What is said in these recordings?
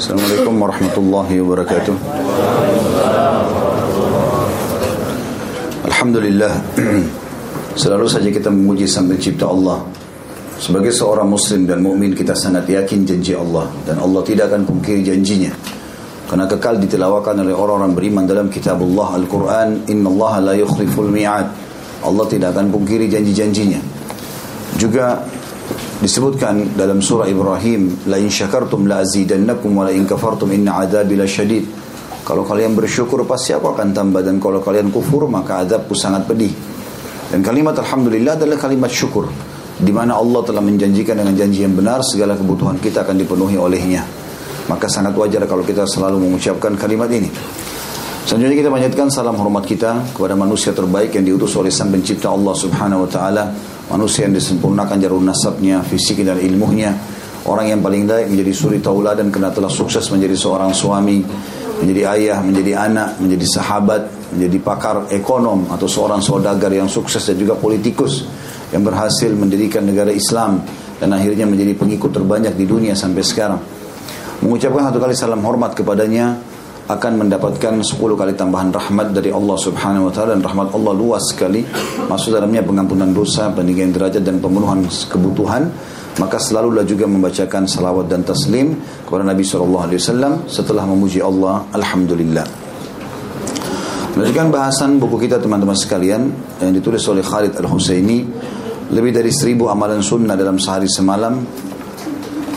Assalamualaikum warahmatullahi wabarakatuh. Alhamdulillah. Selalu saja kita memuji Sang Pencipta Allah. Sebagai seorang muslim dan mukmin kita sangat yakin janji Allah dan Allah tidak akan pungkiri janjinya. Karena kekal ditelawakan oleh orang-orang beriman dalam kitabullah Al-Quran Inna Allah la yukhliful mi'ad Allah tidak akan pungkiri janji-janjinya Juga disebutkan dalam surah Ibrahim la in syakartum la azidannakum wa la in kafartum inna adzabi lasyadid kalau kalian bersyukur pasti aku akan tambah dan kalau kalian kufur maka azabku sangat pedih. Dan kalimat alhamdulillah adalah kalimat syukur di mana Allah telah menjanjikan dengan janji yang benar segala kebutuhan kita akan dipenuhi olehnya. Maka sangat wajar kalau kita selalu mengucapkan kalimat ini Selanjutnya kita panjatkan salam hormat kita kepada manusia terbaik yang diutus oleh Sang Pencipta Allah Subhanahu wa taala manusia yang disempurnakan jalur nasabnya, fisik dan ilmunya, orang yang paling baik menjadi suri tauladan karena telah sukses menjadi seorang suami, menjadi ayah, menjadi anak, menjadi sahabat, menjadi pakar ekonom atau seorang saudagar yang sukses dan juga politikus yang berhasil mendirikan negara Islam dan akhirnya menjadi pengikut terbanyak di dunia sampai sekarang. Mengucapkan satu kali salam hormat kepadanya akan mendapatkan 10 kali tambahan rahmat dari Allah Subhanahu wa taala dan rahmat Allah luas sekali. Masuk dalamnya pengampunan dosa, peninggian derajat dan pemenuhan kebutuhan. Maka selalulah juga membacakan salawat dan taslim kepada Nabi sallallahu alaihi wasallam setelah memuji Allah alhamdulillah. Melanjutkan bahasan buku kita teman-teman sekalian yang ditulis oleh Khalid Al-Husaini lebih dari seribu amalan sunnah dalam sehari semalam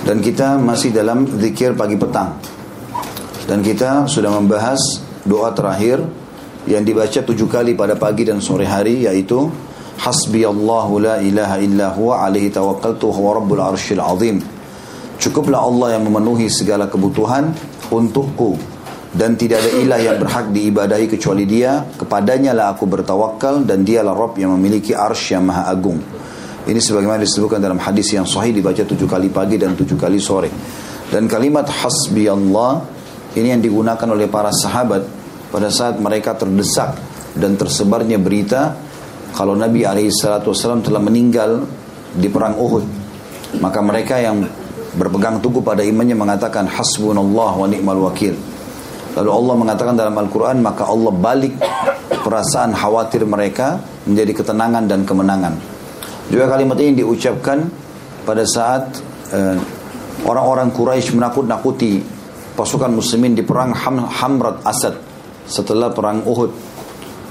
dan kita masih dalam zikir pagi petang dan kita sudah membahas doa terakhir yang dibaca tujuh kali pada pagi dan sore hari yaitu Hasbi Allahu la ilaha illa huwa alaihi tawakkaltu huwa rabbul arshil azim. Cukuplah Allah yang memenuhi segala kebutuhan untukku dan tidak ada ilah yang berhak diibadahi kecuali dia. Kepadanya lah aku bertawakal dan dialah Rabb yang memiliki arsy yang maha agung. Ini sebagaimana disebutkan dalam hadis yang sahih dibaca tujuh kali pagi dan tujuh kali sore. Dan kalimat hasbi Allah ini yang digunakan oleh para sahabat pada saat mereka terdesak dan tersebarnya berita kalau Nabi SAW telah meninggal di perang Uhud. Maka mereka yang berpegang teguh pada imannya mengatakan hasbunallah wa ni'mal wakil. Lalu Allah mengatakan dalam Al-Quran maka Allah balik perasaan khawatir mereka menjadi ketenangan dan kemenangan. Juga kalimat ini diucapkan pada saat eh, orang-orang Quraisy menakut-nakuti pasukan muslimin di perang Ham, Hamrat Asad setelah perang Uhud.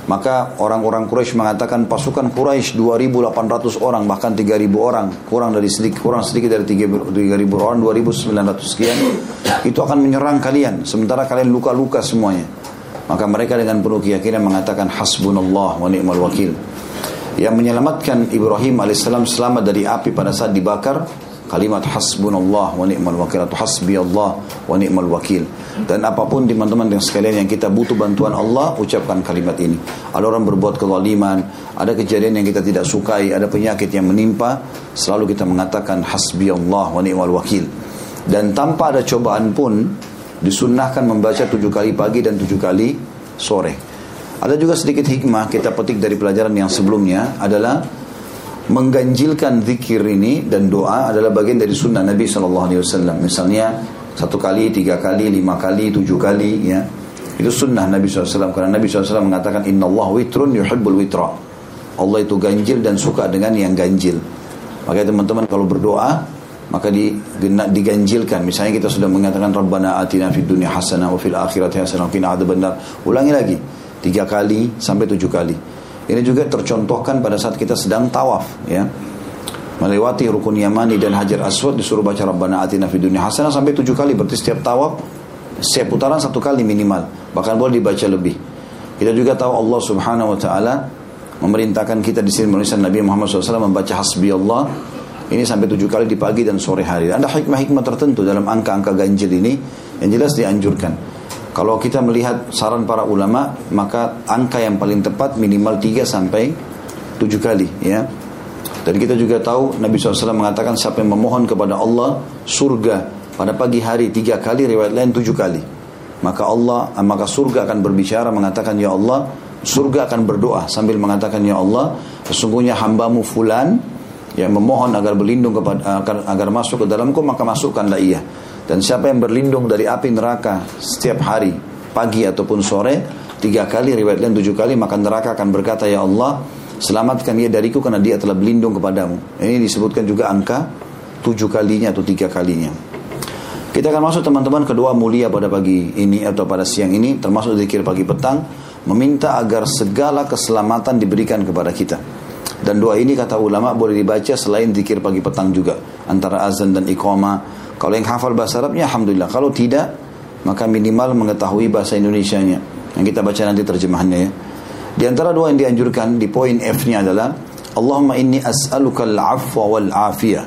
Maka orang-orang Quraisy mengatakan pasukan Quraisy 2.800 orang bahkan 3.000 orang kurang dari sedikit kurang sedikit dari 3.000 orang 2.900 sekian itu akan menyerang kalian sementara kalian luka-luka semuanya. Maka mereka dengan penuh keyakinan mengatakan hasbunallah wa ni'mal wakil. Yang menyelamatkan Ibrahim alaihissalam selamat dari api pada saat dibakar kalimat hasbunallah wa ni'mal wakil atau hasbi Allah wa ni'mal wakil. Dan apa pun teman-teman yang sekalian yang kita butuh bantuan Allah ucapkan kalimat ini. Ada orang berbuat kezaliman ada kejadian yang kita tidak sukai ada penyakit yang menimpa selalu kita mengatakan hasbi Allah wa ni'mal wakil. Dan tanpa ada cobaan pun disunnahkan membaca tujuh kali pagi dan tujuh kali sore. Ada juga sedikit hikmah kita petik dari pelajaran yang sebelumnya adalah mengganjilkan zikir ini dan doa adalah bagian dari sunnah Nabi Shallallahu Alaihi Wasallam. Misalnya satu kali, tiga kali, lima kali, tujuh kali, ya. Itu sunnah Nabi SAW karena Nabi SAW mengatakan Inna Allah witrun yuhibbul witra. Allah itu ganjil dan suka dengan yang ganjil. Maka teman-teman kalau berdoa maka diganjilkan. Misalnya kita sudah mengatakan Rabbana atina fid dunya hasanah wa fil akhirati hasanah wa qina adzabannar ulangi lagi. Tiga kali sampai tujuh kali ini juga tercontohkan pada saat kita sedang tawaf ya. Melewati rukun Yamani dan Hajar Aswad disuruh baca Rabbana atina fid dunya hasanah sampai tujuh kali berarti setiap tawaf setiap putaran satu kali minimal bahkan boleh dibaca lebih. Kita juga tahu Allah Subhanahu wa taala memerintahkan kita di sini menuliskan Nabi Muhammad SAW membaca hasbi Allah ini sampai tujuh kali di pagi dan sore hari. Ada hikmah-hikmah tertentu dalam angka-angka ganjil ini yang jelas dianjurkan. Kalau kita melihat saran para ulama, maka angka yang paling tepat minimal 3 sampai 7 kali ya. Dan kita juga tahu Nabi SAW mengatakan siapa yang memohon kepada Allah surga pada pagi hari tiga kali, riwayat lain tujuh kali. Maka Allah, maka surga akan berbicara mengatakan ya Allah, surga akan berdoa sambil mengatakan ya Allah, sesungguhnya hambamu fulan yang memohon agar berlindung kepada agar, agar masuk ke dalamku maka masukkanlah ia Dan siapa yang berlindung dari api neraka setiap hari, pagi ataupun sore, tiga kali, riwayat lain tujuh kali, maka neraka akan berkata, Ya Allah, selamatkan dia dariku karena dia telah berlindung kepadamu. Ini disebutkan juga angka tujuh kalinya atau tiga kalinya. Kita akan masuk teman-teman kedua mulia pada pagi ini atau pada siang ini, termasuk zikir pagi petang, meminta agar segala keselamatan diberikan kepada kita. Dan doa ini kata ulama boleh dibaca selain zikir pagi petang juga antara azan dan iqamah kalau yang hafal bahasa Arabnya Alhamdulillah. Kalau tidak, maka minimal mengetahui bahasa Indonesianya. Yang kita baca nanti terjemahannya ya. Di antara doa yang dianjurkan di poin F-nya adalah Allahumma inni as'aluka al-afwa wal afiyah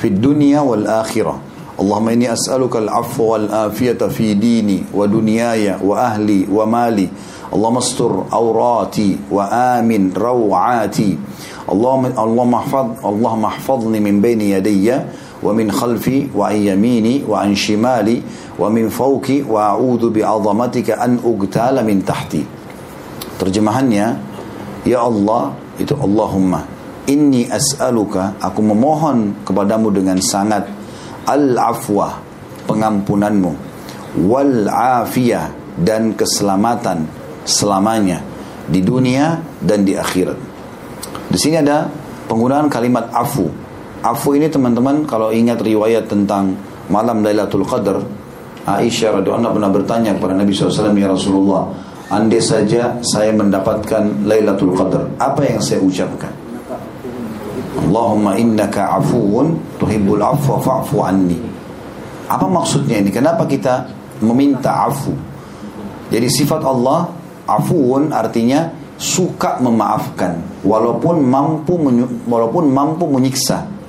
fi dunya wal akhirah. Allahumma inni as'aluka al-afwa wal afiyata fi dini wa dunyaya wa ahli wa mali. Allahumma astur awrati wa amin rawati. Allahumma Allahumma ahfad Allahumma ahfadni min baini yadayya wa min khalfi wa an yamini wa an shimali wa min fawqi wa a'udzu bi 'azamatika an ugtala min tahti. Terjemahannya, ya Allah itu Allahumma inni as'aluka aku memohon kepadamu dengan sangat al-afwa pengampunanmu wal afiyah dan keselamatan selamanya di dunia dan di akhirat. Di sini ada penggunaan kalimat afu Afu ini teman-teman kalau ingat riwayat tentang malam Lailatul Qadar, Aisyah radhiyallahu pernah bertanya kepada Nabi SAW ya Rasulullah, andai saja saya mendapatkan Lailatul Qadar, apa yang saya ucapkan? Allahumma innaka afuun tuhibbul afwa fa'fu anni. Apa maksudnya ini? Kenapa kita meminta afu? Jadi sifat Allah afuun artinya suka memaafkan walaupun mampu walaupun mampu menyiksa.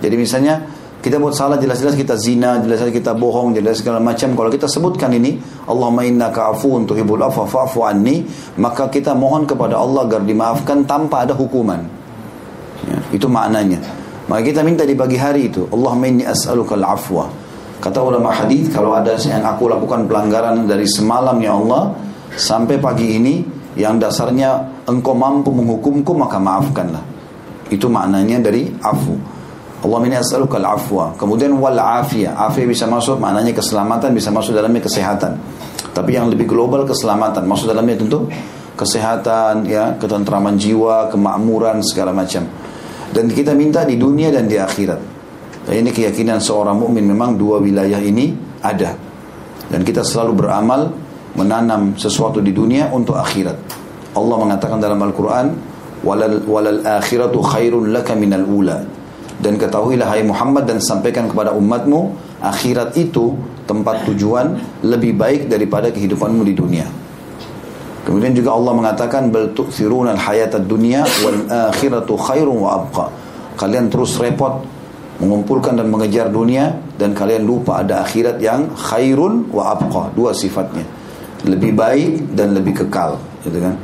Jadi misalnya kita buat salah jelas-jelas kita zina, jelas-jelas kita bohong, jelas segala macam. Kalau kita sebutkan ini, Allahumma innaka afuun tuhibbul afwa fa'fu anni, maka kita mohon kepada Allah agar dimaafkan tanpa ada hukuman. Ya, itu maknanya. Maka kita minta di pagi hari itu, Allahumma inni as'aluka al-afwa. Kata ulama hadis kalau ada yang aku lakukan pelanggaran dari semalam ya Allah sampai pagi ini yang dasarnya engkau mampu menghukumku maka maafkanlah. Itu maknanya dari afu. Allah ini as'aluka al-afwa. Kemudian wal afiyah. Afiyah bisa masuk maknanya keselamatan, bisa masuk dalamnya kesehatan. Tapi yang lebih global keselamatan. Masuk dalamnya tentu kesehatan, ya, ketentraman jiwa, kemakmuran segala macam. Dan kita minta di dunia dan di akhirat. Dan ini keyakinan seorang mukmin memang dua wilayah ini ada. Dan kita selalu beramal menanam sesuatu di dunia untuk akhirat. Allah mengatakan dalam Al-Qur'an, "Walal walal akhiratu khairun laka minal ula." Dan ketahuilah hai Muhammad dan sampaikan kepada umatmu akhirat itu tempat tujuan lebih baik daripada kehidupanmu di dunia. Kemudian juga Allah mengatakan bal tu'thiruna al-hayata dunya wal akhiratu khairun wa abqa. Kalian terus repot mengumpulkan dan mengejar dunia dan kalian lupa ada akhirat yang khairun wa abqa, dua sifatnya. Lebih baik dan lebih kekal, gitu kan?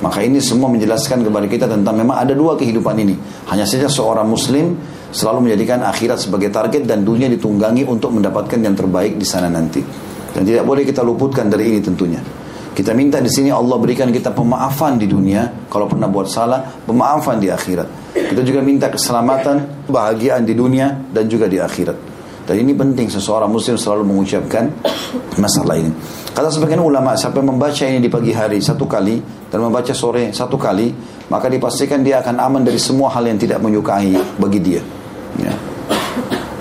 Maka ini semua menjelaskan kepada kita tentang memang ada dua kehidupan ini. Hanya saja seorang muslim selalu menjadikan akhirat sebagai target dan dunia ditunggangi untuk mendapatkan yang terbaik di sana nanti. Dan tidak boleh kita luputkan dari ini tentunya. Kita minta di sini Allah berikan kita pemaafan di dunia kalau pernah buat salah, pemaafan di akhirat. Kita juga minta keselamatan, bahagiaan di dunia dan juga di akhirat. Dan ini penting seseorang muslim selalu mengucapkan masalah ini. Kata sebagian ulama, siapa membaca ini di pagi hari satu kali dan membaca sore satu kali, maka dipastikan dia akan aman dari semua hal yang tidak menyukai bagi dia.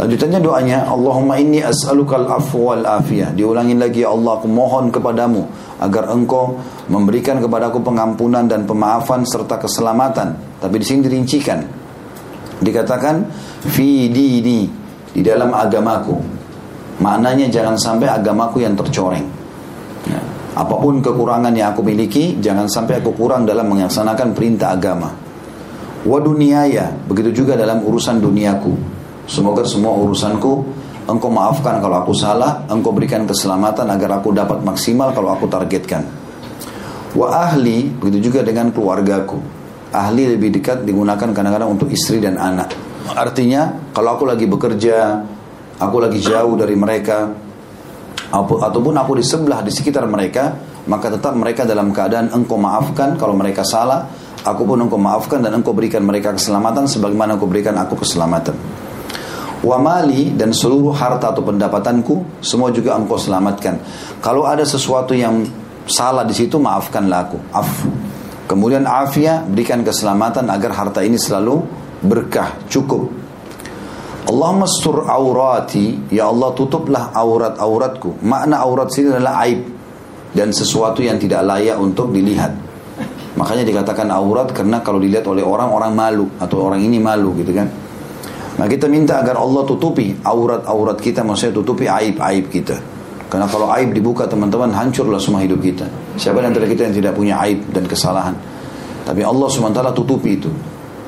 Ya. Lanjutannya doanya, Allahumma inni as'alukal afwa wal afiyah. Diulangi lagi, ya Allah, aku mohon kepadamu agar engkau memberikan kepadaku pengampunan dan pemaafan serta keselamatan. Tapi di sini dirincikan. Dikatakan, fi dini, di dalam agamaku. Maknanya jangan sampai agamaku yang tercoreng. Ya. Apa pun kekurangan yang aku miliki, jangan sampai aku kurang dalam melaksanakan perintah agama wa duniyaya begitu juga dalam urusan duniaku semoga semua urusanku engkau maafkan kalau aku salah engkau berikan keselamatan agar aku dapat maksimal kalau aku targetkan. Wa ahli begitu juga dengan keluargaku. Ahli lebih dekat digunakan kadang-kadang untuk istri dan anak. Artinya kalau aku lagi bekerja aku lagi jauh dari mereka ataupun aku di sebelah di sekitar mereka maka tetap mereka dalam keadaan engkau maafkan kalau mereka salah Aku pun engkau maafkan dan engkau berikan mereka keselamatan sebagaimana engkau berikan aku keselamatan. Wa mali dan seluruh harta atau pendapatanku semua juga engkau selamatkan. Kalau ada sesuatu yang salah di situ maafkanlah aku. Af. Kemudian afia berikan keselamatan agar harta ini selalu berkah, cukup. Allahumma sur aurati, ya Allah tutuplah aurat-auratku. Makna aurat sini adalah aib dan sesuatu yang tidak layak untuk dilihat. Makanya dikatakan aurat karena kalau dilihat oleh orang orang malu atau orang ini malu gitu kan. Nah kita minta agar Allah tutupi aurat-aurat kita, maksudnya tutupi aib-aib kita. Karena kalau aib dibuka teman-teman hancurlah semua hidup kita. Siapa di antara kita yang tidak punya aib dan kesalahan? Tapi Allah SWT tutupi itu.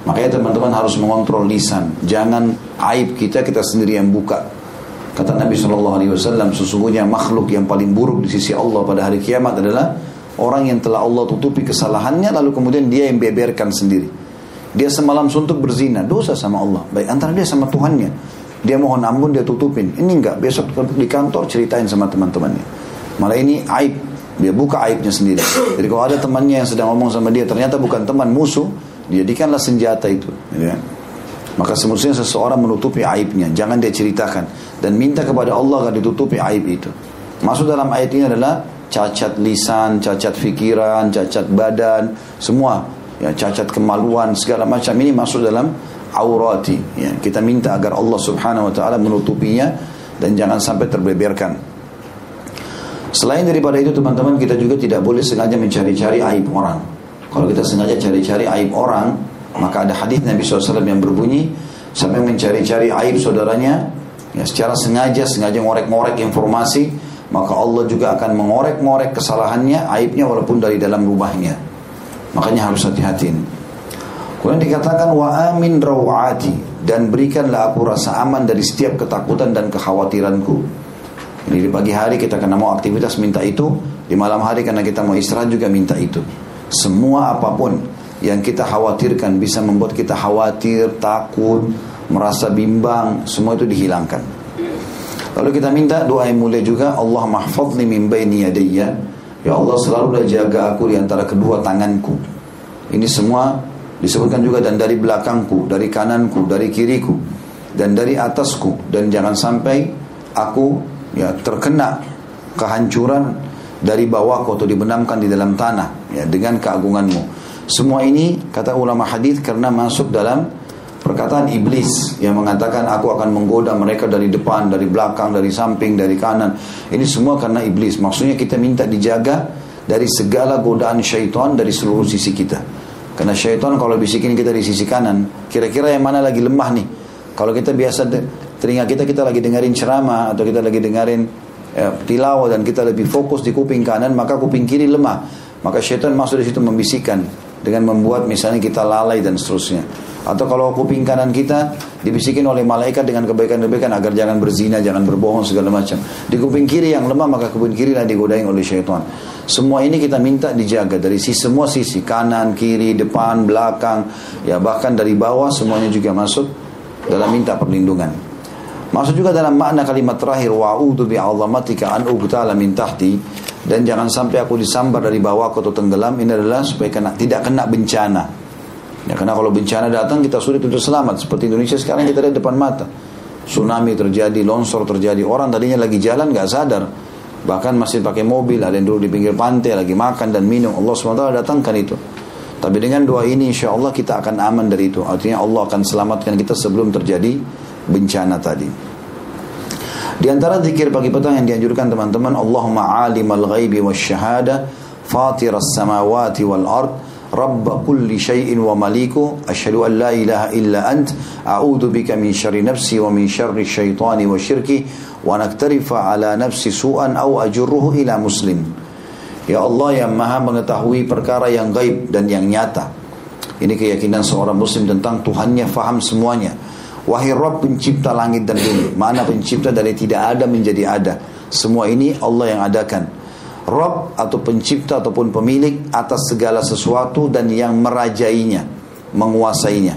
Makanya teman-teman harus mengontrol lisan. Jangan aib kita kita sendiri yang buka. Kata Nabi SAW, sesungguhnya makhluk yang paling buruk di sisi Allah pada hari kiamat adalah orang yang telah Allah tutupi kesalahannya lalu kemudian dia yang beberkan sendiri. Dia semalam suntuk berzina, dosa sama Allah. Baik antara dia sama Tuhannya. Dia mohon ampun, dia tutupin. Ini enggak, besok di kantor ceritain sama teman-temannya. Malah ini aib. Dia buka aibnya sendiri. Jadi kalau ada temannya yang sedang ngomong sama dia, ternyata bukan teman musuh, jadikanlah senjata itu. Ya. Maka semestinya seseorang menutupi aibnya, jangan dia ceritakan dan minta kepada Allah agar ditutupi aib itu. Masuk dalam ayat ini adalah cacat lisan, cacat fikiran, cacat badan, semua ya cacat kemaluan segala macam. Ini masuk dalam aurati. Ya kita minta agar Allah Subhanahu wa taala menutupinya dan jangan sampai terbeberkan. Selain daripada itu teman-teman kita juga tidak boleh sengaja mencari-cari aib orang. Kalau kita sengaja cari-cari aib orang maka ada hadis Nabi SAW yang berbunyi sampai mencari-cari aib saudaranya ya secara sengaja sengaja ngorek-ngorek informasi maka Allah juga akan mengorek-ngorek kesalahannya aibnya walaupun dari dalam rumahnya Makanya harus hati-hati. Kemudian dikatakan wa amin rawati dan berikanlah aku rasa aman dari setiap ketakutan dan kekhawatiranku. Jadi di pagi hari kita kena mau aktivitas minta itu, di malam hari karena kita mau istirahat juga minta itu. Semua apa pun yang kita khawatirkan bisa membuat kita khawatir, takut, merasa bimbang, semua itu dihilangkan. Lalu kita minta doa yang mulia juga, Allah mahfadni min baini yadayya Ya Allah selalu jaga aku di antara kedua tanganku. Ini semua disebutkan juga dan dari belakangku, dari kananku, dari kiriku, dan dari atasku dan jangan sampai aku ya terkena kehancuran dari bawahku atau dibenamkan di dalam tanah ya dengan keagunganmu. Semua ini kata ulama hadis karena masuk dalam Perkataan iblis yang mengatakan aku akan menggoda mereka dari depan, dari belakang, dari samping, dari kanan. Ini semua karena iblis. Maksudnya kita minta dijaga dari segala godaan syaitan dari seluruh sisi kita. Karena syaitan kalau bisikin kita di sisi kanan, kira-kira yang mana lagi lemah nih? Kalau kita biasa telinga kita kita lagi dengerin ceramah atau kita lagi dengerin ya, tilawah dan kita lebih fokus di kuping kanan, maka kuping kiri lemah. Maka syaitan masuk di situ membisikkan dengan membuat misalnya kita lalai dan seterusnya. Atau kalau kuping kanan kita dibisikin oleh malaikat dengan kebaikan-kebaikan agar jangan berzina, jangan berbohong segala macam. Di kuping kiri yang lemah maka kuping kiri lah digodain oleh syaitan. Semua ini kita minta dijaga dari sisi semua sisi kanan, kiri, depan, belakang, ya bahkan dari bawah semuanya juga masuk dalam minta perlindungan. Masuk juga dalam makna kalimat terakhir wa'udhu bi'azamatika an ugtala min tahti dan jangan sampai aku disambar dari bawah atau tenggelam ini adalah supaya kena, tidak kena bencana Ya, karena kalau bencana datang kita sulit untuk selamat. Seperti Indonesia sekarang kita lihat depan mata. Tsunami terjadi, longsor terjadi. Orang tadinya lagi jalan nggak sadar. Bahkan masih pakai mobil, ada yang dulu di pinggir pantai, lagi makan dan minum. Allah SWT datangkan itu. Tapi dengan doa ini insya Allah kita akan aman dari itu. Artinya Allah akan selamatkan kita sebelum terjadi bencana tadi. Di antara zikir pagi petang yang dianjurkan teman-teman, Allahumma alimal ghaibi wa syahada, fatiras samawati wal ard, رب كل شيء ومليكه أشهد أن لا إله إلا أنت أعوذ بك من شر نفسي ومن شر الشيطان وشركه ونكترف على نفسي سوءا أو أجره إلى مسلم Ya Allah yang maha mengetahui perkara yang gaib dan yang nyata Ini keyakinan seorang muslim tentang Tuhannya faham semuanya Wahai Rabb pencipta langit dan bumi Mana pencipta dari tidak ada menjadi ada Semua ini Allah yang adakan Rob atau pencipta ataupun pemilik atas segala sesuatu dan yang merajainya, menguasainya.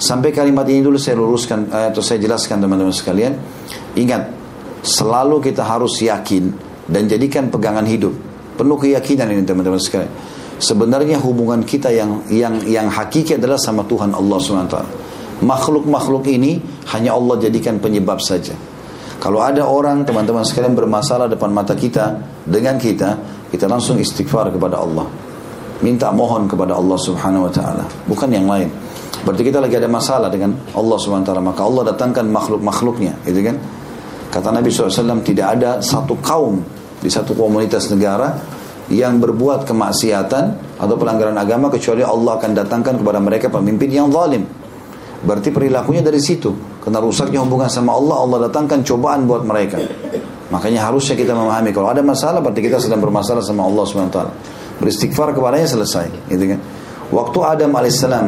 Sampai kalimat ini dulu saya luruskan eh, atau saya jelaskan teman-teman sekalian. Ingat, selalu kita harus yakin dan jadikan pegangan hidup. Penuh keyakinan ini teman-teman sekalian. Sebenarnya hubungan kita yang yang yang hakiki adalah sama Tuhan Allah SWT. Makhluk-makhluk ini hanya Allah jadikan penyebab saja. Kalau ada orang teman-teman sekalian bermasalah depan mata kita dengan kita, kita langsung istighfar kepada Allah. Minta mohon kepada Allah Subhanahu wa taala, bukan yang lain. Berarti kita lagi ada masalah dengan Allah Subhanahu wa taala, maka Allah datangkan makhluk-makhluknya, gitu kan? Kata Nabi SAW tidak ada satu kaum di satu komunitas negara yang berbuat kemaksiatan atau pelanggaran agama kecuali Allah akan datangkan kepada mereka pemimpin yang zalim. Berarti perilakunya dari situ. Karena rusaknya hubungan sama Allah, Allah datangkan cobaan buat mereka. Makanya harusnya kita memahami kalau ada masalah berarti kita sedang bermasalah sama Allah SWT. Beristighfar kepadanya selesai, gitu kan. Waktu Adam alaihissalam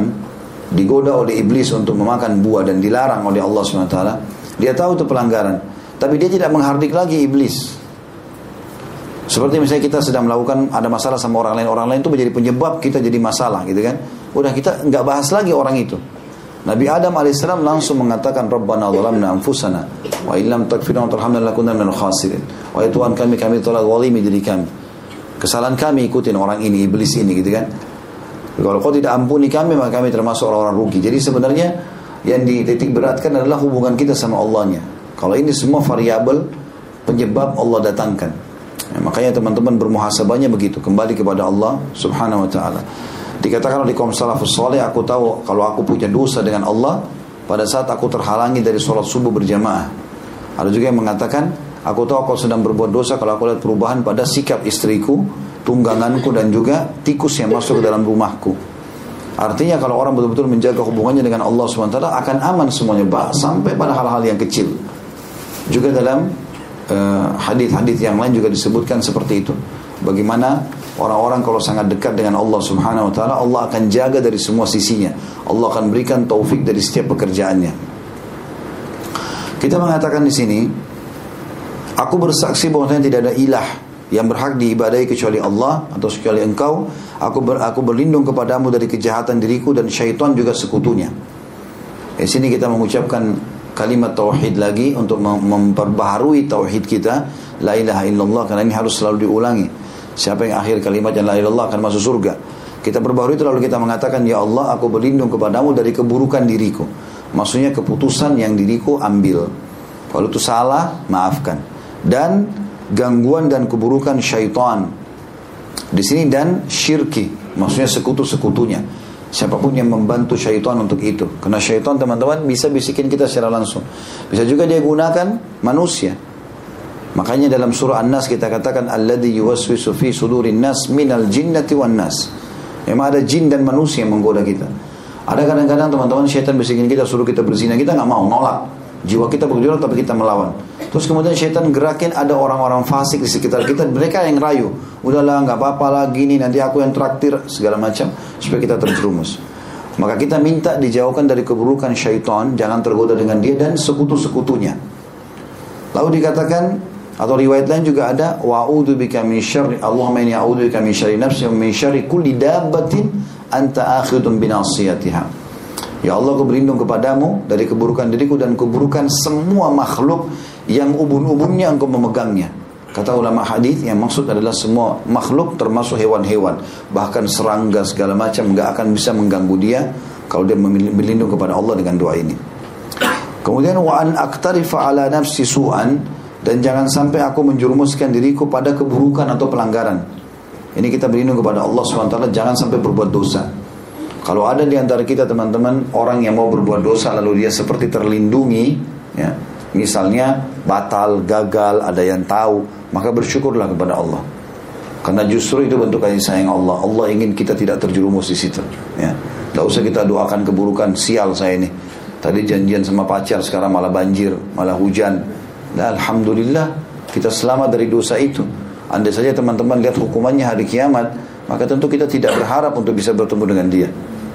digoda oleh iblis untuk memakan buah dan dilarang oleh Allah SWT, dia tahu itu pelanggaran. Tapi dia tidak menghardik lagi iblis. Seperti misalnya kita sedang melakukan ada masalah sama orang lain, orang lain itu menjadi penyebab kita jadi masalah, gitu kan? Udah kita nggak bahas lagi orang itu. Nabi Adam alaihissalam langsung mengatakan Rabbana zalamna anfusana wa illam taghfir wa tarhamna lakunna minal khasirin. Wahai Tuhan kami kami telah zalimi diri kami. Kesalahan kami ikutin orang ini iblis ini gitu kan. Kalau kau tidak ampuni kami maka kami termasuk orang-orang rugi. Jadi sebenarnya yang dititik beratkan adalah hubungan kita sama Allahnya. Kalau ini semua variabel penyebab Allah datangkan. Ya, makanya teman-teman bermuhasabahnya begitu, kembali kepada Allah Subhanahu wa taala. Dikatakan oleh kaum salafus soleh, aku tahu kalau aku punya dosa dengan Allah pada saat aku terhalangi dari sholat subuh berjamaah. Ada juga yang mengatakan, aku tahu aku sedang berbuat dosa kalau aku lihat perubahan pada sikap istriku, tungganganku dan juga tikus yang masuk ke dalam rumahku. Artinya kalau orang betul-betul menjaga hubungannya dengan Allah SWT akan aman semuanya, bah, sampai pada hal-hal yang kecil. Juga dalam eh, hadis-hadis uh, yang lain juga disebutkan seperti itu. Bagaimana Orang-orang kalau sangat dekat dengan Allah Subhanahu wa taala, Allah akan jaga dari semua sisinya. Allah akan berikan taufik dari setiap pekerjaannya. Kita mengatakan di sini, aku bersaksi bahwa tidak ada ilah yang berhak diibadai kecuali Allah atau kecuali engkau. Aku ber, aku berlindung kepadamu dari kejahatan diriku dan syaitan juga sekutunya. Di sini kita mengucapkan kalimat tauhid lagi untuk memperbaharui tauhid kita la ilaha illallah karena ini harus selalu diulangi Siapa yang akhir kalimat yang la ilallah akan masuk surga. Kita berbaharu itu lalu kita mengatakan, Ya Allah aku berlindung kepadamu dari keburukan diriku. Maksudnya keputusan yang diriku ambil. Kalau itu salah, maafkan. Dan gangguan dan keburukan syaitan. Di sini dan syirki. Maksudnya sekutu-sekutunya. Siapa pun yang membantu syaitan untuk itu. Karena syaitan teman-teman bisa bisikin kita secara langsung. Bisa juga dia gunakan manusia. Makanya dalam surah An-Nas kita katakan alladzi yuwaswisu fi sudurin nas minal jinnati wan nas. Memang ada jin dan manusia yang menggoda kita. Ada kadang-kadang teman-teman syaitan bisikin kita suruh kita berzina, kita nggak mau, nolak. Jiwa kita berjuang tapi kita melawan. Terus kemudian syaitan gerakin ada orang-orang fasik di sekitar kita, mereka yang rayu. Udahlah nggak apa-apa lah gini, nanti aku yang traktir segala macam supaya kita terjerumus. Maka kita minta dijauhkan dari keburukan syaitan, jangan tergoda dengan dia dan sekutu-sekutunya. Lalu dikatakan atau riwayat lain juga ada wa'udzu bika min syarri Allahumma inni a'udzu bika min syarri nafsi wa min syarri kulli dabbatin anta akhidun binasiyatiha. Ya Allah aku berlindung kepadamu dari keburukan diriku dan keburukan semua makhluk yang ubun-ubunnya engkau memegangnya. Kata ulama hadis yang maksud adalah semua makhluk termasuk hewan-hewan, bahkan serangga segala macam nggak akan bisa mengganggu dia kalau dia berlindung kepada Allah dengan doa ini. Kemudian wa an aktarifa ala nafsi su'an dan jangan sampai aku menjerumuskan diriku pada keburukan atau pelanggaran. Ini kita berlindung kepada Allah SWT jangan sampai berbuat dosa. Kalau ada di antara kita teman-teman orang yang mau berbuat dosa lalu dia seperti terlindungi, ya, misalnya batal, gagal, ada yang tahu, maka bersyukurlah kepada Allah. Karena justru itu bentuk kasih sayang Allah. Allah ingin kita tidak terjerumus di situ. Ya. Tidak usah kita doakan keburukan, sial saya ini. Tadi janjian sama pacar, sekarang malah banjir, malah hujan Nah, Alhamdulillah kita selamat dari dosa itu. Andai saja teman-teman lihat hukumannya hari kiamat, maka tentu kita tidak berharap untuk bisa bertemu dengan dia.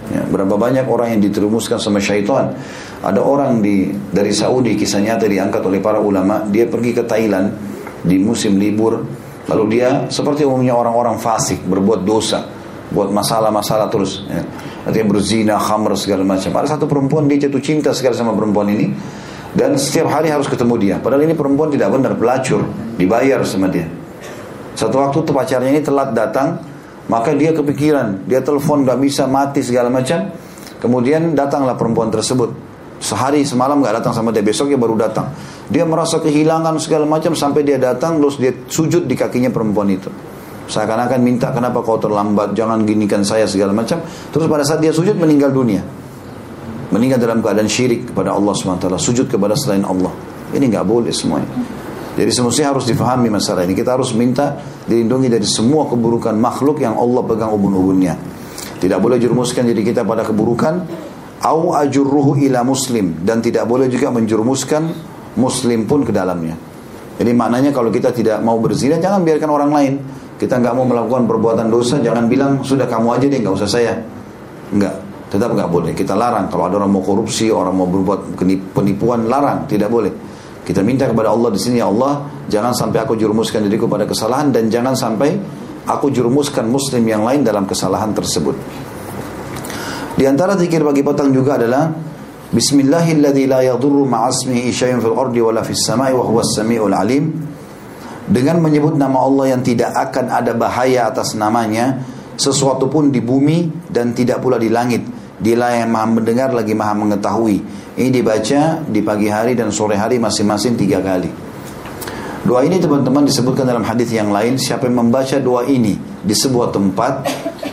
Ya, berapa banyak orang yang diterumuskan sama syaitan. Ada orang di dari Saudi kisah nyata diangkat oleh para ulama, dia pergi ke Thailand di musim libur, lalu dia seperti umumnya orang-orang fasik berbuat dosa, buat masalah-masalah terus. Ya. Artinya berzina, khamr segala macam. Ada satu perempuan dia jatuh cinta sekali sama perempuan ini dan setiap hari harus ketemu dia. Padahal ini perempuan tidak benar pelacur, dibayar sama dia. Satu waktu tuh pacarnya ini telat datang, maka dia kepikiran, dia telepon gak bisa mati segala macam. Kemudian datanglah perempuan tersebut. Sehari semalam nggak datang sama dia, besoknya baru datang. Dia merasa kehilangan segala macam sampai dia datang, terus dia sujud di kakinya perempuan itu. Seakan-akan minta kenapa kau terlambat, jangan ginikan saya segala macam. Terus pada saat dia sujud meninggal dunia. Meninggal dalam keadaan syirik kepada Allah SWT. Sujud kepada selain Allah. Ini nggak boleh semuanya. Jadi semestinya harus difahami masalah ini. Kita harus minta dilindungi dari semua keburukan makhluk yang Allah pegang ubun-ubunnya. Tidak boleh jurumuskan diri kita pada keburukan. Au ajurruhu ila muslim. Dan tidak boleh juga menjurumuskan muslim pun ke dalamnya. Jadi maknanya kalau kita tidak mau berzina, jangan biarkan orang lain. Kita nggak mau melakukan perbuatan dosa, jangan bilang sudah kamu aja deh, nggak usah saya. Enggak, tetap nggak boleh. Kita larang kalau ada orang mau korupsi, orang mau berbuat penipuan, larang, tidak boleh. Kita minta kepada Allah di sini ya Allah, jangan sampai aku jurumuskan diriku pada kesalahan dan jangan sampai aku jurumuskan muslim yang lain dalam kesalahan tersebut. Di antara zikir bagi petang juga adalah Bismillahilladzi la fil ardi samiul alim. Dengan menyebut nama Allah yang tidak akan ada bahaya atas namanya, sesuatu pun di bumi dan tidak pula di langit. Dia yang maha mendengar lagi maha mengetahui. Ini dibaca di pagi hari dan sore hari masing-masing tiga kali. Doa ini teman-teman disebutkan dalam hadis yang lain, siapa yang membaca doa ini di sebuah tempat,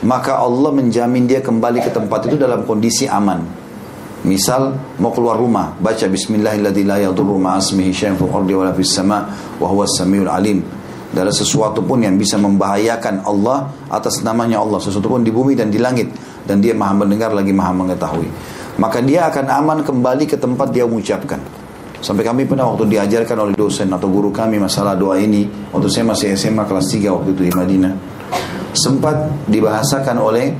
maka Allah menjamin dia kembali ke tempat itu dalam kondisi aman. Misal mau keluar rumah, baca bismillahirrahmanirrahim. Dari sesuatu pun yang bisa membahayakan Allah atas namanya Allah, sesuatu pun di bumi dan di langit dan dia Maha mendengar lagi Maha mengetahui maka dia akan aman kembali ke tempat dia mengucapkan. Sampai kami pernah waktu diajarkan oleh dosen atau guru kami masalah doa ini, waktu saya masih SMA kelas 3 waktu itu di Madinah, sempat dibahasakan oleh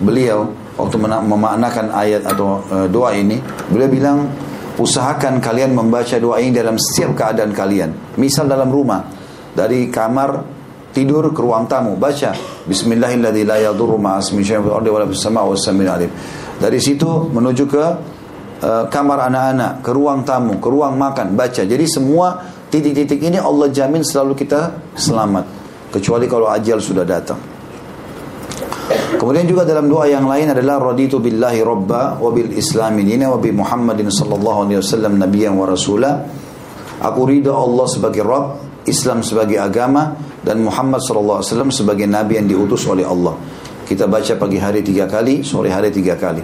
beliau waktu memaknakan ayat atau uh, doa ini, beliau bilang usahakan kalian membaca doa ini dalam setiap keadaan kalian. Misal dalam rumah, dari kamar tidur ke ruang tamu, baca Bismillahirrahmanirrahim. Dari situ menuju ke uh, kamar anak-anak, ke ruang tamu, ke ruang makan, baca. Jadi semua titik-titik ini Allah jamin selalu kita selamat. Kecuali kalau ajal sudah datang. Kemudian juga dalam doa yang lain adalah raditu billahi robba wa bil islami dina wa bi Muhammadin sallallahu alaihi wasallam nabiyyan wa rasula. Aku ridha Allah sebagai Rabb, Islam sebagai agama dan Muhammad wasallam sebagai nabi yang diutus oleh Allah. Kita baca pagi hari tiga kali, sore hari tiga kali.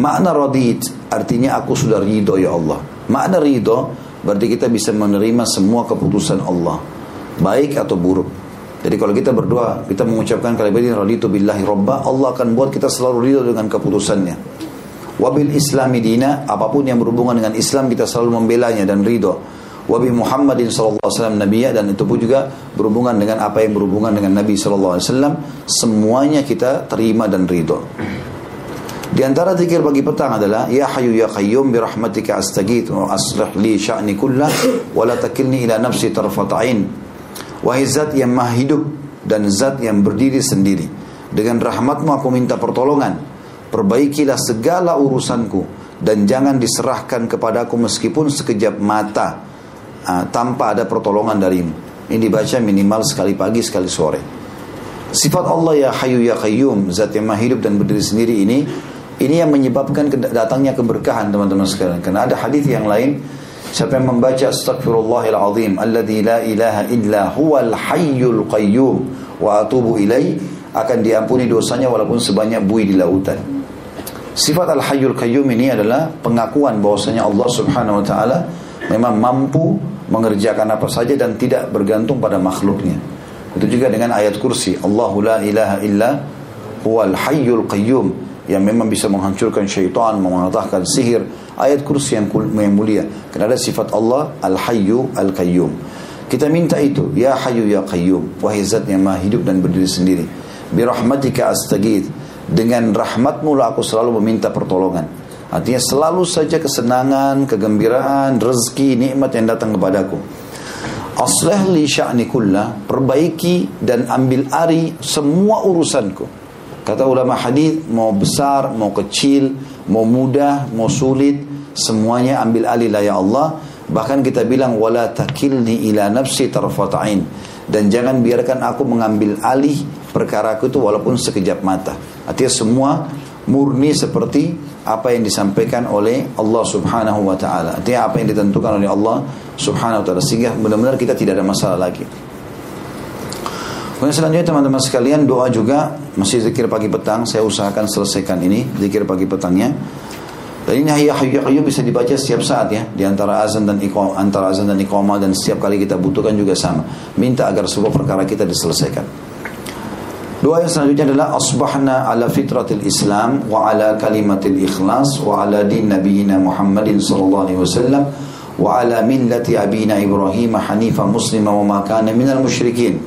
Makna radit artinya aku sudah ridho ya Allah. Makna ridho berarti kita bisa menerima semua keputusan Allah. Baik atau buruk. Jadi kalau kita berdoa, kita mengucapkan kalimat raditu billahi robba, Allah akan buat kita selalu ridho dengan keputusannya. Wabil islami dina, apa pun yang berhubungan dengan Islam kita selalu membelanya dan ridho wabi Muhammadin sallallahu alaihi wasallam nabiyya dan itu pun juga berhubungan dengan apa yang berhubungan dengan Nabi sallallahu alaihi wasallam semuanya kita terima dan ridho. Di antara zikir bagi petang adalah ya hayyu ya qayyum bi rahmatika astaghith wa aslih li sya'ni kullah wa la takilni ila nafsi tarfat ain. Wahai zat yang maha hidup dan zat yang berdiri sendiri. Dengan rahmatmu aku minta pertolongan. Perbaikilah segala urusanku dan jangan diserahkan kepadaku meskipun sekejap mata uh, tanpa ada pertolongan darimu. Ini dibaca minimal sekali pagi, sekali sore. Sifat Allah ya hayu ya qayyum, zat yang maha hidup dan berdiri sendiri ini, ini yang menyebabkan datangnya keberkahan teman-teman sekalian. Karena ada hadis yang lain, siapa yang membaca astagfirullahil azim, alladzi la ilaha illa huwal hayyul qayyum wa atubu ilai, akan diampuni dosanya walaupun sebanyak bui di lautan. Sifat al-hayyul qayyum ini adalah pengakuan bahwasanya Allah Subhanahu wa taala memang mampu mengerjakan apa saja dan tidak bergantung pada makhluknya. Itu juga dengan ayat kursi. Allahu la ilaha illa huwal hayyul qayyum yang memang bisa menghancurkan syaitan, mematahkan sihir. Ayat kursi yang, yang mulia. Karena ada sifat Allah al-hayyu al-qayyum. Kita minta itu, ya hayyu ya qayyum, wahai zat yang maha hidup dan berdiri sendiri. Birahmatika astagid. Dengan rahmatmu lah aku selalu meminta pertolongan. Artinya selalu saja kesenangan, kegembiraan, rezeki, nikmat yang datang kepadaku. Aslih li sya'ni kullah, perbaiki dan ambil ari semua urusanku. Kata ulama hadis, mau besar, mau kecil, mau mudah, mau sulit, semuanya ambil alih ya Allah. Bahkan kita bilang wala takilni ila nafsi tarfata'in dan jangan biarkan aku mengambil alih perkara itu walaupun sekejap mata. Artinya semua murni seperti apa yang disampaikan oleh Allah Subhanahu wa taala. Artinya apa yang ditentukan oleh Allah Subhanahu wa taala sehingga benar-benar kita tidak ada masalah lagi. Kemudian selanjutnya teman-teman sekalian doa juga masih zikir pagi petang saya usahakan selesaikan ini zikir pagi petangnya. Dan ini hayya hayya bisa dibaca setiap saat ya di antara azan dan iqam antara azan dan iqamah dan setiap kali kita butuhkan juga sama. Minta agar sebuah perkara kita diselesaikan. Doa yang selanjutnya adalah asbahna ala fitratil Islam wa ala kalimatil ikhlas wa ala din nabiyina Muhammadin sallallahu alaihi wasallam wa ala millati abina Ibrahim hanifa muslima wa ma kana minal musyrikin.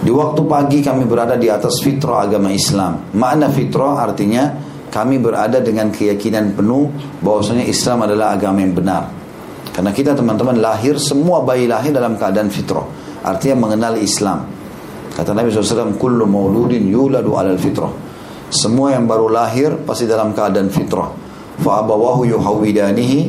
Di waktu pagi kami berada di atas fitrah agama Islam. Makna fitrah artinya kami berada dengan keyakinan penuh bahwasanya Islam adalah agama yang benar. Karena kita teman-teman lahir semua bayi lahir dalam keadaan fitrah. Artinya mengenal Islam. Kata Nabi SAW, Kullu mauludin yuladu alal fitrah. Semua yang baru lahir pasti dalam keadaan fitrah. Fa'abawahu yuhawidanihi.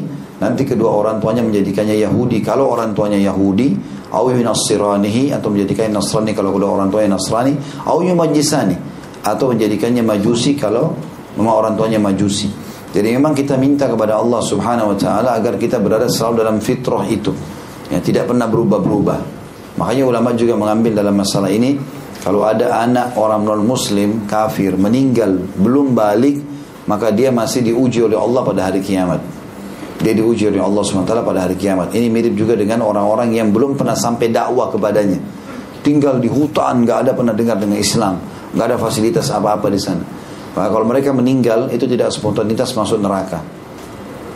Nanti kedua orang tuanya menjadikannya Yahudi. Kalau orang tuanya Yahudi, au yunassiranihi atau menjadikannya Nasrani kalau kedua orang tuanya Nasrani, au yumajisani atau menjadikannya Majusi kalau memang orang tuanya Majusi. Jadi memang kita minta kepada Allah Subhanahu wa taala agar kita berada selalu dalam fitrah itu. Ya, tidak pernah berubah-berubah. Makanya ulama juga mengambil dalam masalah ini kalau ada anak orang non muslim kafir meninggal belum balik maka dia masih diuji oleh Allah pada hari kiamat. Dia diuji oleh Allah SWT pada hari kiamat. Ini mirip juga dengan orang-orang yang belum pernah sampai dakwah kepadanya. Tinggal di hutan, nggak ada pernah dengar dengan Islam. nggak ada fasilitas apa-apa di sana. Maka kalau mereka meninggal, itu tidak spontanitas masuk neraka.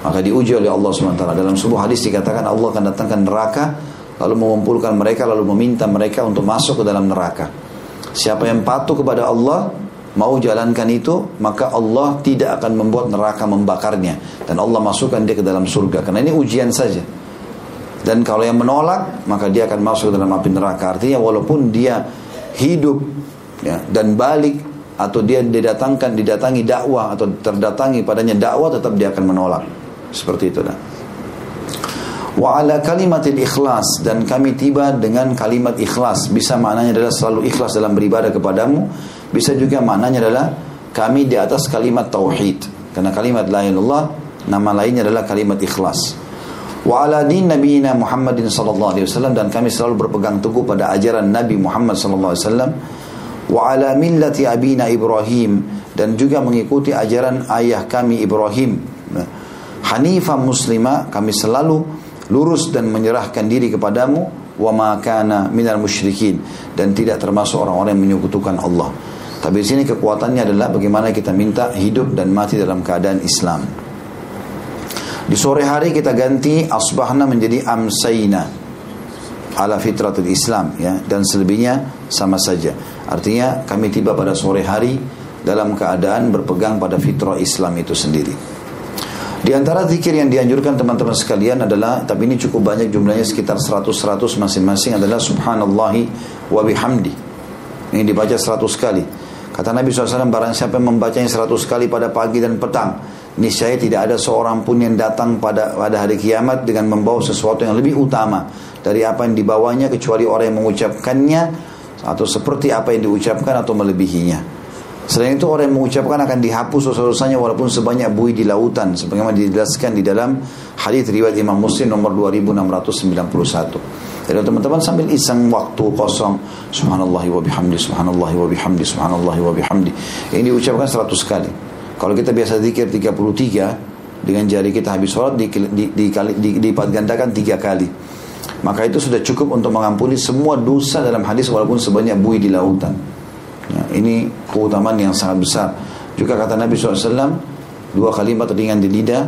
Maka diuji oleh Allah SWT. Dalam sebuah hadis dikatakan Allah akan datangkan neraka lalu mengumpulkan mereka lalu meminta mereka untuk masuk ke dalam neraka. Siapa yang patuh kepada Allah mau jalankan itu maka Allah tidak akan membuat neraka membakarnya dan Allah masukkan dia ke dalam surga karena ini ujian saja. Dan kalau yang menolak maka dia akan masuk ke dalam api neraka. Artinya walaupun dia hidup ya, dan balik atau dia didatangkan didatangi dakwah atau terdatangi padanya dakwah tetap dia akan menolak. Seperti itu dah wa ala kalimatil ikhlas. Dan kami tiba dengan kalimat ikhlas. Bisa maknanya adalah selalu ikhlas dalam beribadah kepadamu. Bisa juga maknanya adalah kami di atas kalimat tauhid. Karena kalimat la ilallah nama lainnya adalah kalimat ikhlas. Wa ala din nabiyina Muhammadin sallallahu alaihi wasallam. Dan kami selalu berpegang teguh pada ajaran Nabi Muhammad sallallahu alaihi wasallam. Wa ala millati abina Ibrahim. Dan juga mengikuti ajaran ayah kami Ibrahim. Hanifah muslimah kami selalu lurus dan menyerahkan diri kepadamu wa ma kana minal musyrikin dan tidak termasuk orang-orang yang menyekutukan Allah. Tapi di sini kekuatannya adalah bagaimana kita minta hidup dan mati dalam keadaan Islam. Di sore hari kita ganti asbahna menjadi amsayna ala fitratul Islam ya dan selebihnya sama saja. Artinya kami tiba pada sore hari dalam keadaan berpegang pada fitrah Islam itu sendiri. Di antara zikir yang dianjurkan teman-teman sekalian adalah tapi ini cukup banyak jumlahnya sekitar 100-100 masing-masing adalah subhanallahi wa bihamdi. Ini dibaca 100 kali. Kata Nabi SAW barang siapa yang membacanya 100 kali pada pagi dan petang niscaya tidak ada seorang pun yang datang pada pada hari kiamat dengan membawa sesuatu yang lebih utama dari apa yang dibawanya kecuali orang yang mengucapkannya atau seperti apa yang diucapkan atau melebihinya. Selain itu orang yang mengucapkan akan dihapus dosa-dosanya walaupun sebanyak buih di lautan sebagaimana dijelaskan di dalam hadis riwayat Imam Muslim nomor 2691. Jadi teman-teman sambil iseng waktu kosong subhanallah wa bihamdi subhanallah wa bihamdi subhanallah wa bihamdi. Ini diucapkan 100 kali. Kalau kita biasa zikir 33 dengan jari kita habis sholat di, di, di, di, dilipat gandakan tiga kali. Maka itu sudah cukup untuk mengampuni semua dosa dalam hadis walaupun sebanyak buih di lautan. Ya, ini keutamaan yang sangat besar. Juga kata Nabi SAW, dua kalimat ringan di lidah,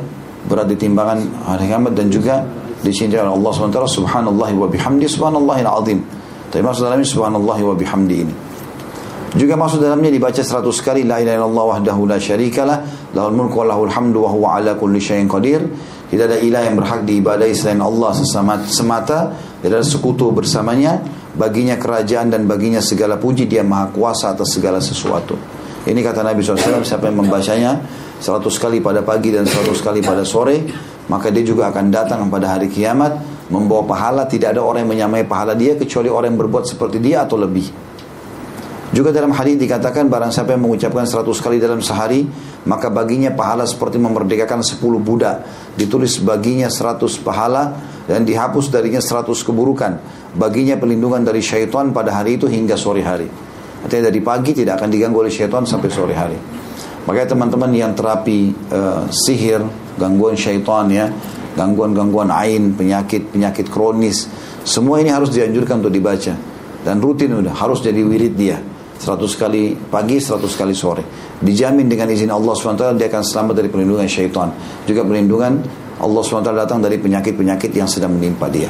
berat di timbangan hari kiamat dan juga dicintai oleh Allah SWT, subhanallah wa bihamdi, subhanallah azim. Tapi maksud dalamnya subhanallah wa bihamdi ini. Juga maksud dalamnya dibaca seratus kali la ilaha illallah wahdahu la syarikalah lahul mulku wa lahul hamdu wa huwa ala kulli syai'in qadir. Tidak ada ilah yang berhak diibadahi selain Allah semata, tidak ada sekutu bersamanya baginya kerajaan dan baginya segala puji dia maha kuasa atas segala sesuatu. Ini kata Nabi SAW siapa yang membacanya 100 kali pada pagi dan 100 kali pada sore maka dia juga akan datang pada hari kiamat membawa pahala. Tidak ada orang yang menyamai pahala dia kecuali orang yang berbuat seperti dia atau lebih. Juga dalam hadis dikatakan barang siapa yang mengucapkan 100 kali dalam sehari, maka baginya pahala seperti memerdekakan 10 budak. Ditulis baginya 100 pahala dan dihapus darinya 100 keburukan. Baginya pelindungan dari syaitan pada hari itu hingga sore hari. Artinya dari pagi tidak akan diganggu oleh syaitan sampai sore hari. Makanya teman-teman yang terapi uh, sihir, gangguan syaitan ya, gangguan-gangguan ain, penyakit-penyakit kronis, semua ini harus dianjurkan untuk dibaca dan rutin udah harus jadi wirid dia. 100 kali pagi, 100 kali sore. Dijamin dengan izin Allah SWT dia akan selamat dari perlindungan syaitan. Juga perlindungan Allah SWT datang dari penyakit-penyakit yang sedang menimpa dia.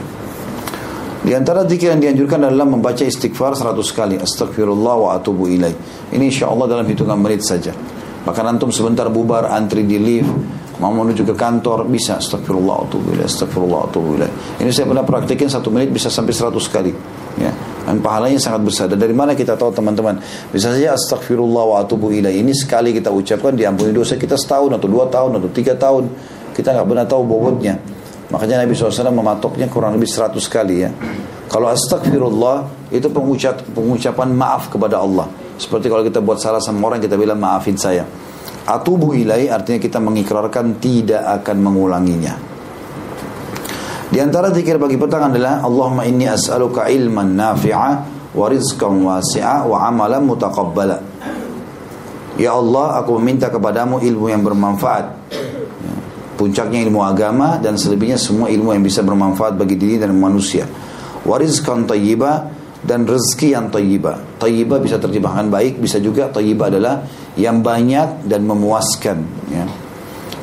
Di antara zikir yang dianjurkan adalah membaca istighfar 100 kali. Astagfirullah wa atubu ilaih. Ini insya Allah dalam hitungan menit saja. Bahkan antum sebentar bubar, antri di lift, mau menuju ke kantor, bisa astagfirullah atubu ilaih, astagfirullah atubu ilaih. Ini saya pernah praktikin satu menit bisa sampai 100 kali. Ya. Dan pahalanya sangat besar. Dan dari mana kita tahu teman-teman? Bisa saja astagfirullah wa atubu ilaih. Ini sekali kita ucapkan diampuni dosa kita setahun atau dua tahun atau tiga tahun. Kita nggak pernah tahu bobotnya. Makanya Nabi SAW mematoknya kurang lebih 100 kali ya. Kalau astagfirullah itu pengucap, pengucapan maaf kepada Allah. Seperti kalau kita buat salah sama orang kita bilang maafin saya. Atubu ilai artinya kita mengikrarkan tidak akan mengulanginya. Di antara zikir bagi petang adalah Allahumma inni as'aluka ilman nafi'a wa rizqan wasi'a wa amalan mutaqabbala. Ya Allah, aku meminta kepadamu ilmu yang bermanfaat. Ya, puncaknya ilmu agama dan selebihnya semua ilmu yang bisa bermanfaat bagi diri dan manusia. Warizkan tayyiba dan rezeki yang tayyiba. Tayyiba bisa terjemahkan baik, bisa juga tayyiba adalah yang banyak dan memuaskan. Ya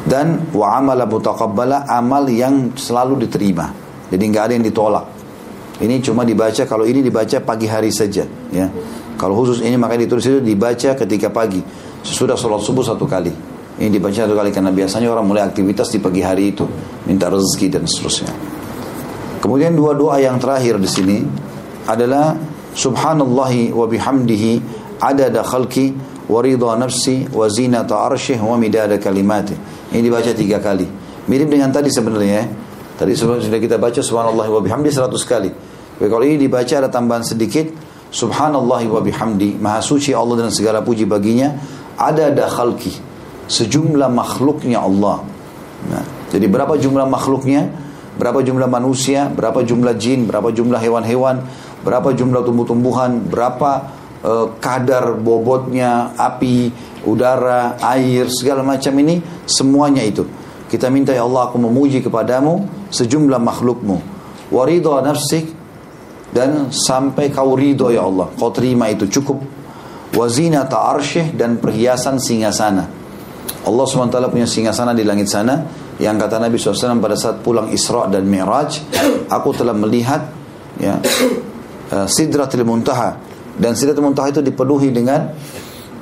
dan wa amala mutaqabbala amal yang selalu diterima. Jadi nggak ada yang ditolak. Ini cuma dibaca kalau ini dibaca pagi hari saja ya. Kalau khusus ini maka ditulis itu dibaca ketika pagi sesudah sholat subuh satu kali. Ini dibaca satu kali karena biasanya orang mulai aktivitas di pagi hari itu minta rezeki dan seterusnya. Kemudian dua doa yang terakhir di sini adalah subhanallahi wa bihamdihi adada khalqi wa ridha nafsi wa zinata arsyih wa midada kalimati. Ini dibaca tiga kali. Mirip dengan tadi sebenarnya ya. Tadi sudah kita baca subhanallah wa bihamdi 100 kali. Tapi kalau ini dibaca ada tambahan sedikit subhanallah wa bihamdi maha suci Allah dan segala puji baginya ada khalqi sejumlah makhluknya Allah. Nah, jadi berapa jumlah makhluknya? Berapa jumlah manusia? Berapa jumlah jin? Berapa jumlah hewan-hewan? Berapa jumlah tumbuh-tumbuhan? Berapa uh, kadar bobotnya api, udara, air, segala macam ini semuanya itu. Kita minta ya Allah aku memuji kepadamu sejumlah makhlukmu. Waridha nafsik dan sampai kau ridho ya Allah. Kau terima itu cukup. Wazina ta'arsyih dan perhiasan singasana. Allah SWT punya singasana di langit sana yang kata Nabi SAW pada saat pulang Isra dan Mi'raj aku telah melihat ya uh, Sidratul Muntaha. Dan Sidratul Muntaha itu dipenuhi dengan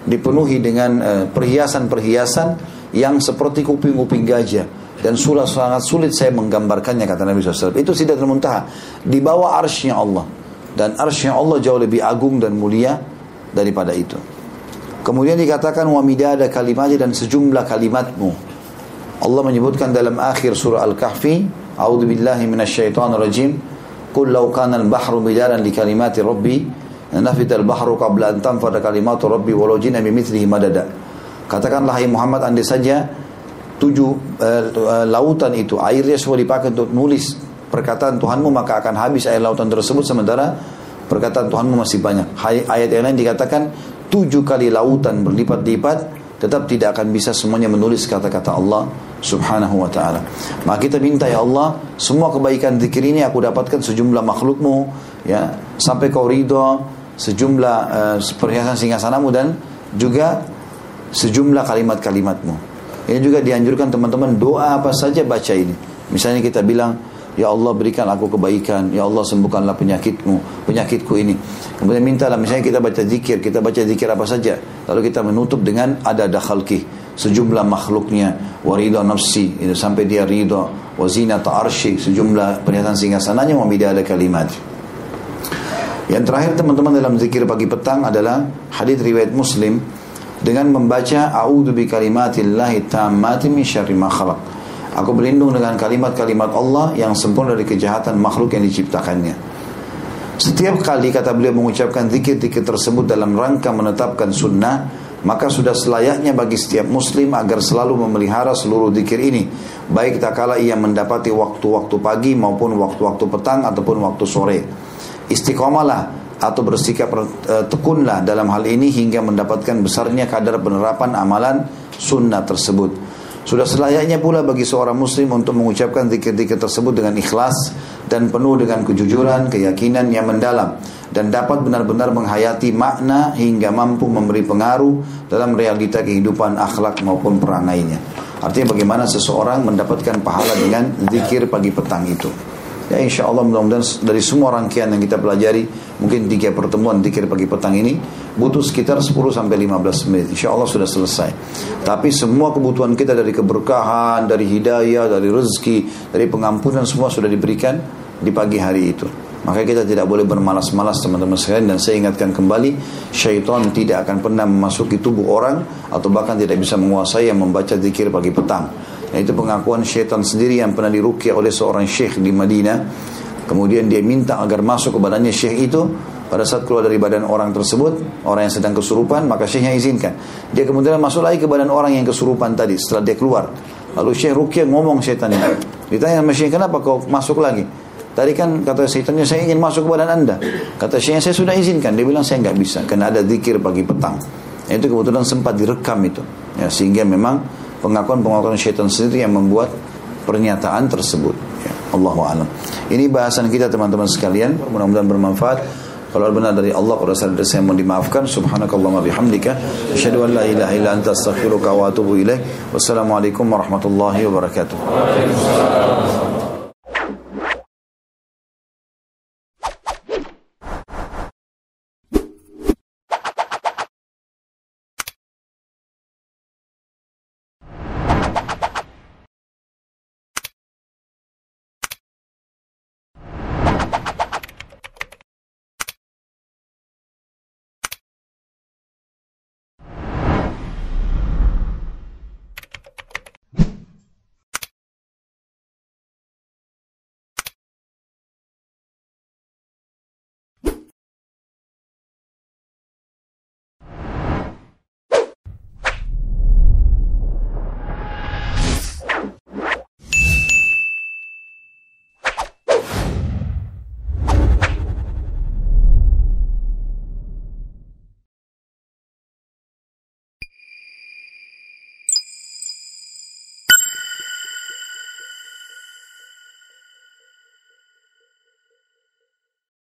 dipenuhi dengan eh, perhiasan-perhiasan yang seperti kuping-kuping gajah. Dan sulit sangat sulit saya menggambarkannya kata Nabi SAW itu sidratul muntaha. Di bawah arsnya Allah. Dan arsnya Allah jauh lebih agung dan mulia daripada itu kemudian dikatakan wa midada kalimatnya dan sejumlah kalimatmu. Allah menyebutkan dalam akhir surah Al-Kahfi A'udzu billahi minasyaitonir rajim. Qul law kana al-bahru midaran li kalimati rabbi nafidal bahru qabla an tanfada kalimatu rabbi walau jina bimithlihi madada. Katakanlah hai Muhammad andai saja tujuh uh, lautan itu airnya semua dipakai untuk nulis perkataan Tuhanmu maka akan habis air lautan tersebut sementara perkataan Tuhanmu masih banyak. Ayat yang lain dikatakan tujuh kali lautan berlipat-lipat tetap tidak akan bisa semuanya menulis kata-kata Allah subhanahu wa ta'ala. Maka kita minta ya Allah, semua kebaikan zikir ini aku dapatkan sejumlah makhlukmu, ya, sampai kau ridho, sejumlah uh, perhiasan singgasanamu dan juga sejumlah kalimat-kalimatmu. Ini juga dianjurkan teman-teman doa apa saja baca ini. Misalnya kita bilang, Ya Allah berikan aku kebaikan, Ya Allah sembuhkanlah penyakitmu, penyakitku ini. Kemudian mintalah misalnya kita baca zikir, kita baca zikir apa saja. Lalu kita menutup dengan ada dakhalki, sejumlah makhluknya, warida nafsi, itu sampai dia ridha, wazina ta'arshi, sejumlah perhiasan singgasananya, wa ada kalimat. Yang terakhir teman-teman dalam zikir pagi petang adalah hadis riwayat Muslim dengan membaca a'udzu bi kalimatillahi tammati min syarri ma khalaq. Aku berlindung dengan kalimat-kalimat Allah yang sempurna dari kejahatan makhluk yang diciptakannya. Setiap kali kata beliau mengucapkan zikir-zikir tersebut dalam rangka menetapkan sunnah, maka sudah selayaknya bagi setiap muslim agar selalu memelihara seluruh zikir ini. Baik tak kala ia mendapati waktu-waktu pagi maupun waktu-waktu petang ataupun waktu sore. Istiqomalah atau bersikap uh, tekunlah dalam hal ini hingga mendapatkan besarnya kadar penerapan amalan sunnah tersebut. Sudah selayaknya pula bagi seorang muslim untuk mengucapkan zikir-zikir tersebut dengan ikhlas dan penuh dengan kejujuran, keyakinan yang mendalam dan dapat benar-benar menghayati makna hingga mampu memberi pengaruh dalam realita kehidupan akhlak maupun perangainya. Artinya bagaimana seseorang mendapatkan pahala dengan zikir pagi petang itu. Ya insya Allah mudah-mudahan dari semua rangkaian yang kita pelajari Mungkin tiga pertemuan zikir pagi petang ini Butuh sekitar 10 sampai 15 menit. Insya Allah sudah selesai. Tapi semua kebutuhan kita dari keberkahan Dari hidayah, dari rezeki Dari pengampunan semua sudah diberikan Di pagi hari itu. Maka kita tidak boleh bermalas-malas teman-teman sekalian. Dan saya ingatkan kembali syaitan tidak akan pernah memasuki tubuh orang atau bahkan tidak bisa menguasai yang membaca zikir pagi petang. Nah, itu pengakuan syaitan sendiri yang pernah dirukyah oleh seorang syekh di Madinah. Kemudian dia minta agar masuk ke badannya syekh itu. Pada saat keluar dari badan orang tersebut, orang yang sedang kesurupan, maka syekhnya izinkan. Dia kemudian masuk lagi ke badan orang yang kesurupan tadi setelah dia keluar. Lalu syekh rukyah ngomong syaitan itu. Ditanya sama syekh, kenapa kau masuk lagi? Tadi kan kata syaitannya saya ingin masuk ke badan anda. Kata syekhnya saya sudah izinkan. Dia bilang saya nggak bisa karena ada zikir pagi petang. Itu kebetulan sempat direkam itu. Ya, sehingga memang pengakuan-pengakuan syaitan sendiri yang membuat pernyataan tersebut. Ya, Allah alam. Ini bahasan kita teman-teman sekalian. Mudah-mudahan bermanfaat. Kalau benar dari Allah, kalau salah dari saya mohon dimaafkan. Subhanakallahumma bihamdika. Asyhadu an la ilaha illa anta astaghfiruka wa atubu. Wassalamualaikum warahmatullahi wabarakatuh.